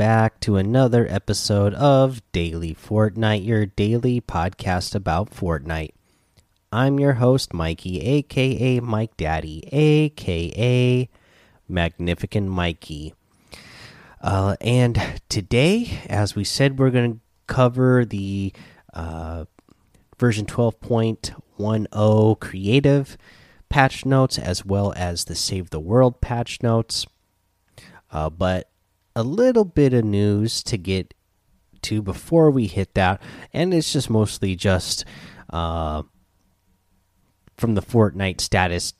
back to another episode of Daily Fortnite, your daily podcast about Fortnite. I'm your host, Mikey, aka Mike Daddy, aka Magnificent Mikey. Uh, and today, as we said, we're going to cover the uh, version 12.10 creative patch notes as well as the Save the World patch notes. Uh, but a little bit of news to get to before we hit that, and it's just mostly just uh, from the Fortnite status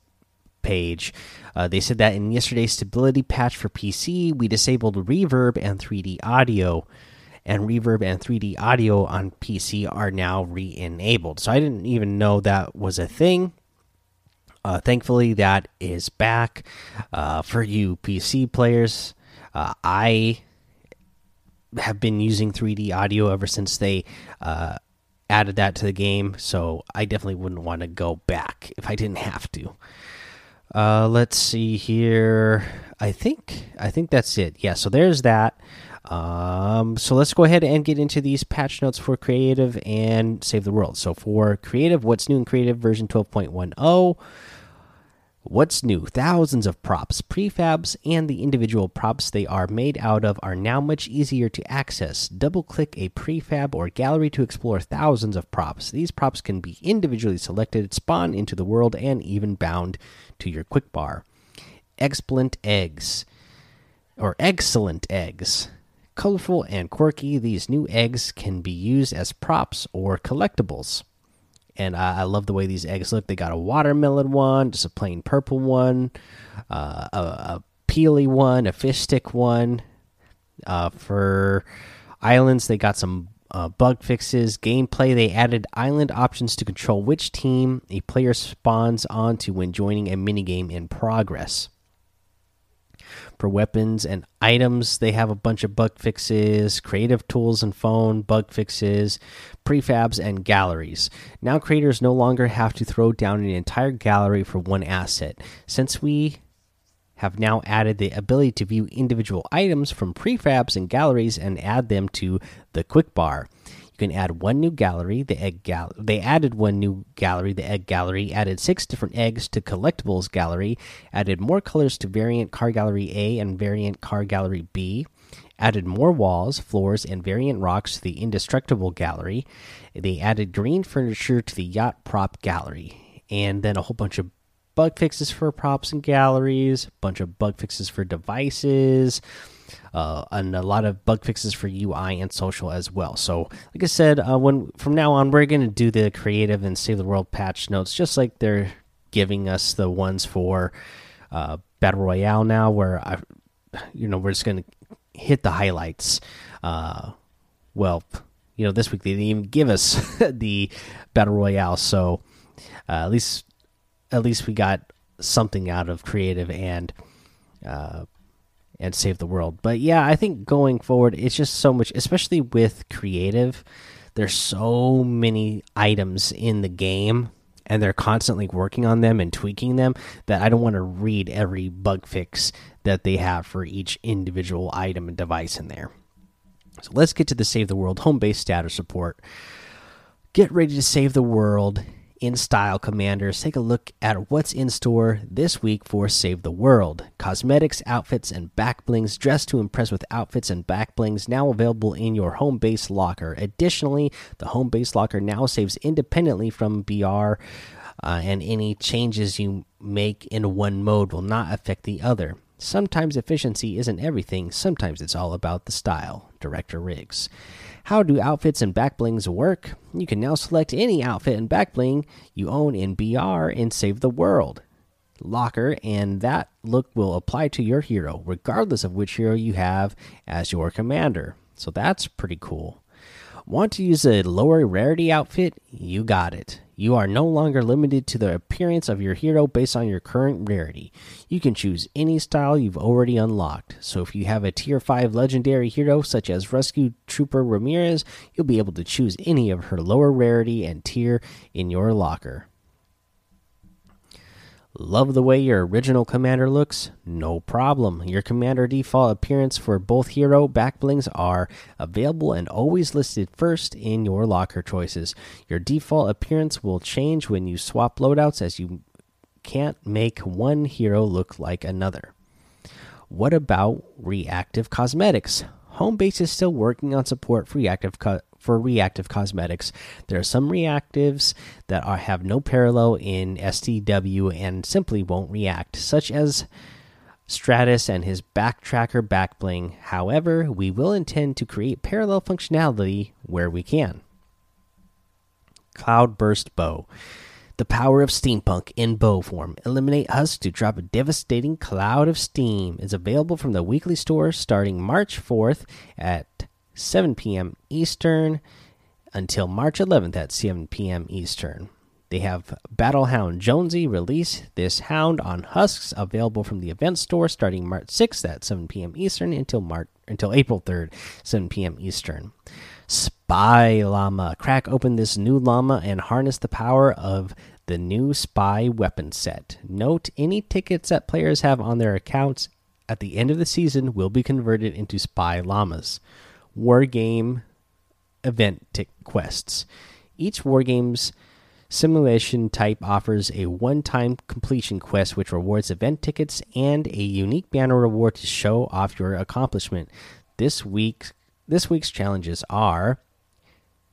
page. Uh, they said that in yesterday's stability patch for PC, we disabled reverb and 3D audio, and reverb and 3D audio on PC are now re enabled. So I didn't even know that was a thing. Uh, thankfully, that is back uh, for you PC players. Uh, I have been using 3D audio ever since they uh, added that to the game, so I definitely wouldn't want to go back if I didn't have to. Uh, let's see here. I think I think that's it. Yeah, so there's that. Um, so let's go ahead and get into these patch notes for creative and save the world. So for creative, what's new in creative version 12.10? What's new? Thousands of props, prefabs, and the individual props they are made out of are now much easier to access. Double click a prefab or gallery to explore thousands of props. These props can be individually selected, spawn into the world, and even bound to your quick bar. Excellent eggs, or excellent eggs. Colorful and quirky, these new eggs can be used as props or collectibles and I, I, love the way these eggs look. They got a watermelon one, just a plain purple one, uh, a, a, peely one, a fish stick one. Uh, for islands, they got some uh, bug fixes. Gameplay, they added island options to control which team a player spawns onto when joining a minigame in progress for weapons and items. They have a bunch of bug fixes, creative tools and phone, bug fixes, prefabs, and galleries. Now, creators no longer have to throw down an entire gallery for one asset. Since we have now added the ability to view individual items from prefabs and galleries and add them to the quick bar can add one new gallery, the egg gal. They added one new gallery, the egg gallery. Added six different eggs to collectibles gallery. Added more colors to variant car gallery A and variant car gallery B. Added more walls, floors, and variant rocks to the indestructible gallery. They added green furniture to the yacht prop gallery, and then a whole bunch of bug fixes for props and galleries. Bunch of bug fixes for devices uh, and a lot of bug fixes for UI and social as well. So, like I said, uh, when from now on we're going to do the creative and save the world patch notes, just like they're giving us the ones for uh, battle royale now, where I, you know, we're just going to hit the highlights. Uh, well, you know, this week they didn't even give us the battle royale, so uh, at least at least we got something out of creative and uh, and save the world. But yeah, I think going forward, it's just so much, especially with creative. There's so many items in the game, and they're constantly working on them and tweaking them that I don't want to read every bug fix that they have for each individual item and device in there. So let's get to the Save the World home base status report. Get ready to save the world in style, Commanders. Take a look at what's in store this week for Save the World. Cosmetics, outfits, and back blings. Dress to impress with outfits and back blings now available in your home base locker. Additionally, the home base locker now saves independently from BR. Uh, and any changes you make in one mode will not affect the other. Sometimes efficiency isn't everything, sometimes it's all about the style. Director Riggs. How do outfits and backblings work? You can now select any outfit and backbling you own in BR and save the world. Locker, and that look will apply to your hero, regardless of which hero you have as your commander. So that's pretty cool. Want to use a lower rarity outfit? You got it. You are no longer limited to the appearance of your hero based on your current rarity. You can choose any style you've already unlocked. So if you have a tier 5 legendary hero such as Rescue Trooper Ramirez, you'll be able to choose any of her lower rarity and tier in your locker. Love the way your original commander looks? No problem. Your commander default appearance for both hero backblings are available and always listed first in your locker choices. Your default appearance will change when you swap loadouts as you can't make one hero look like another. What about reactive cosmetics? Homebase is still working on support for reactive for reactive cosmetics. There are some reactives that are, have no parallel in STW and simply won't react, such as Stratus and his Backtracker backbling. However, we will intend to create parallel functionality where we can. Cloudburst Bow. The power of steampunk in bow form. Eliminate husk to drop a devastating cloud of steam. is available from the weekly store starting March 4th at 7 p.m. Eastern until March 11th at 7 p.m. Eastern. They have Battlehound Jonesy release this hound on husks available from the event store starting March 6th at 7 p.m. Eastern until March until April 3rd, 7 p.m. Eastern. Spy Llama. Crack open this new llama and harness the power of the new spy weapon set. Note any tickets that players have on their accounts at the end of the season will be converted into spy llamas. Wargame event quests. Each Wargames simulation type offers a one time completion quest which rewards event tickets and a unique banner reward to show off your accomplishment. This week this week's challenges are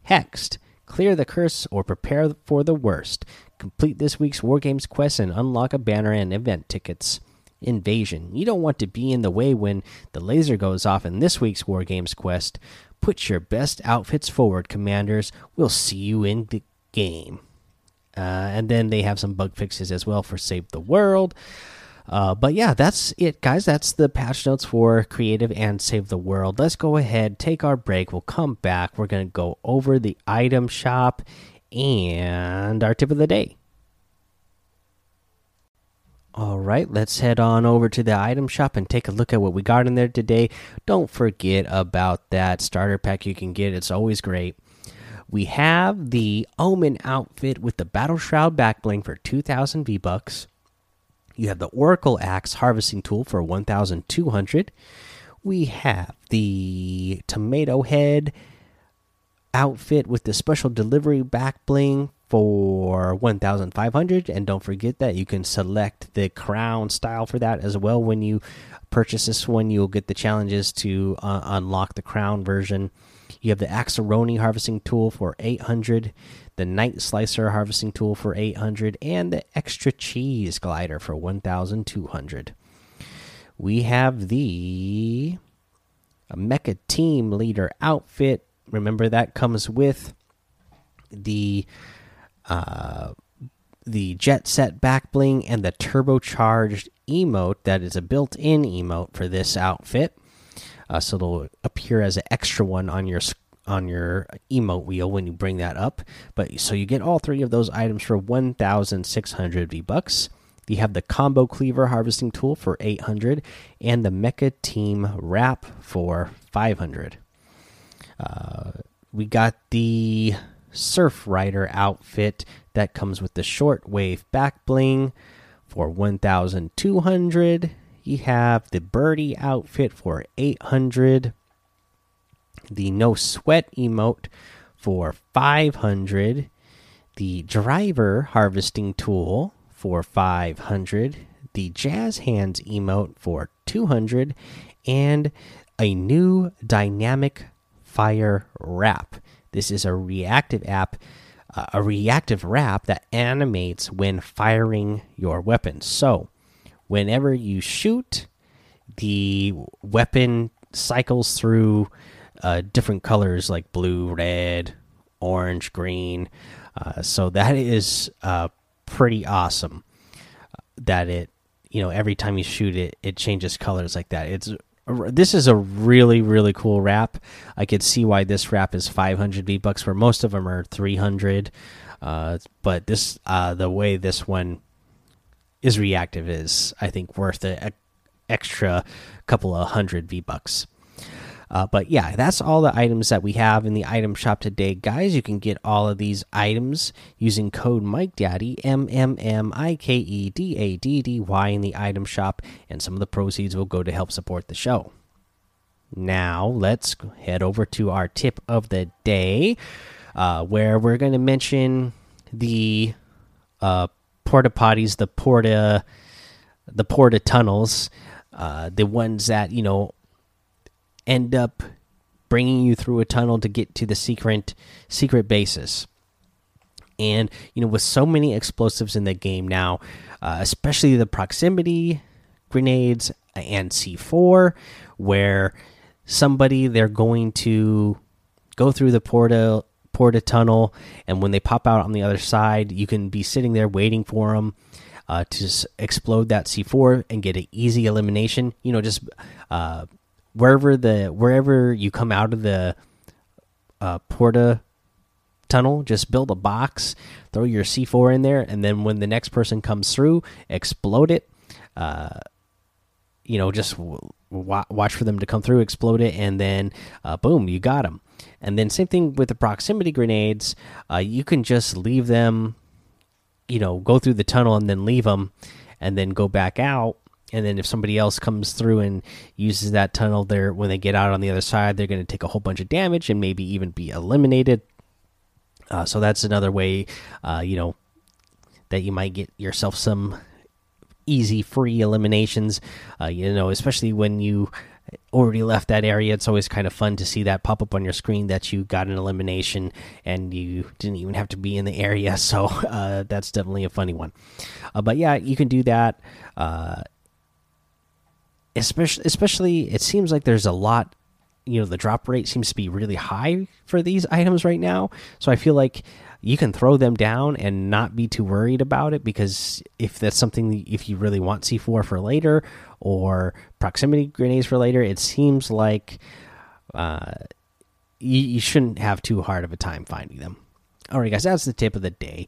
Hexed, clear the curse or prepare for the worst. Complete this week's Wargames quest and unlock a banner and event tickets invasion. You don't want to be in the way when the laser goes off in this week's War Games quest. Put your best outfits forward, commanders. We'll see you in the game. Uh, and then they have some bug fixes as well for Save the World. Uh, but yeah, that's it, guys. That's the patch notes for Creative and Save the World. Let's go ahead, take our break. We'll come back. We're going to go over the item shop and our tip of the day. All right, let's head on over to the item shop and take a look at what we got in there today. Don't forget about that starter pack you can get, it's always great. We have the Omen outfit with the Battle Shroud backbling for 2000 V bucks. You have the Oracle Axe harvesting tool for 1200. We have the Tomato Head outfit with the special delivery back bling for 1500 and don't forget that you can select the crown style for that as well when you purchase this one. You'll get the challenges to uh, unlock the crown version. You have the Axe-roni harvesting tool for 800 the night slicer harvesting tool for 800 and the extra cheese glider for 1200 we have the mecha team leader outfit. Remember that comes with the uh, the jet set back bling and the turbocharged emote that is a built-in emote for this outfit. Uh, so it'll appear as an extra one on your on your emote wheel when you bring that up. But so you get all three of those items for 1600 v bucks you have the combo cleaver harvesting tool for 800 and the mecha team wrap for 500 uh, we got the Surf Rider outfit that comes with the short wave back bling for 1200. You have the Birdie outfit for 800. The No Sweat emote for 500. The Driver harvesting tool for 500. The Jazz Hands emote for 200. And a new dynamic fire wrap. This is a reactive app, uh, a reactive wrap that animates when firing your weapon. So, whenever you shoot, the weapon cycles through uh, different colors like blue, red, orange, green. Uh, so that is uh, pretty awesome. That it, you know, every time you shoot it, it changes colors like that. It's this is a really really cool wrap. I could see why this wrap is 500 V bucks, where most of them are 300. Uh, but this, uh, the way this one is reactive is, I think, worth an extra couple of hundred V bucks. Uh, but yeah, that's all the items that we have in the item shop today, guys. You can get all of these items using code Mike Daddy M M M I K E D A D D Y in the item shop, and some of the proceeds will go to help support the show. Now let's head over to our tip of the day, uh, where we're going to mention the uh, porta potties, the porta, the porta tunnels, uh, the ones that you know end up bringing you through a tunnel to get to the secret secret bases. And you know, with so many explosives in the game now, uh, especially the proximity grenades and C4, where somebody they're going to go through the porta porta tunnel, and when they pop out on the other side, you can be sitting there waiting for them. Uh, to explode that C4 and get an easy elimination, you know, just uh, wherever the wherever you come out of the uh, porta tunnel, just build a box, throw your C4 in there, and then when the next person comes through, explode it. Uh, you know, just watch for them to come through, explode it, and then uh, boom, you got them. And then same thing with the proximity grenades. Uh, you can just leave them, you know, go through the tunnel and then leave them, and then go back out and then if somebody else comes through and uses that tunnel there when they get out on the other side they're going to take a whole bunch of damage and maybe even be eliminated. Uh, so that's another way uh, you know that you might get yourself some easy free eliminations. Uh, you know especially when you already left that area it's always kind of fun to see that pop up on your screen that you got an elimination and you didn't even have to be in the area. So uh, that's definitely a funny one. Uh, but yeah you can do that. Uh, especially especially it seems like there's a lot you know the drop rate seems to be really high for these items right now. So i feel like you can throw them down and not be too worried about it because if that's something if you really want c4 for later or proximity grenades for later it seems like uh, you, you shouldn't have too hard of a time finding them. All right guys that's the tip of the day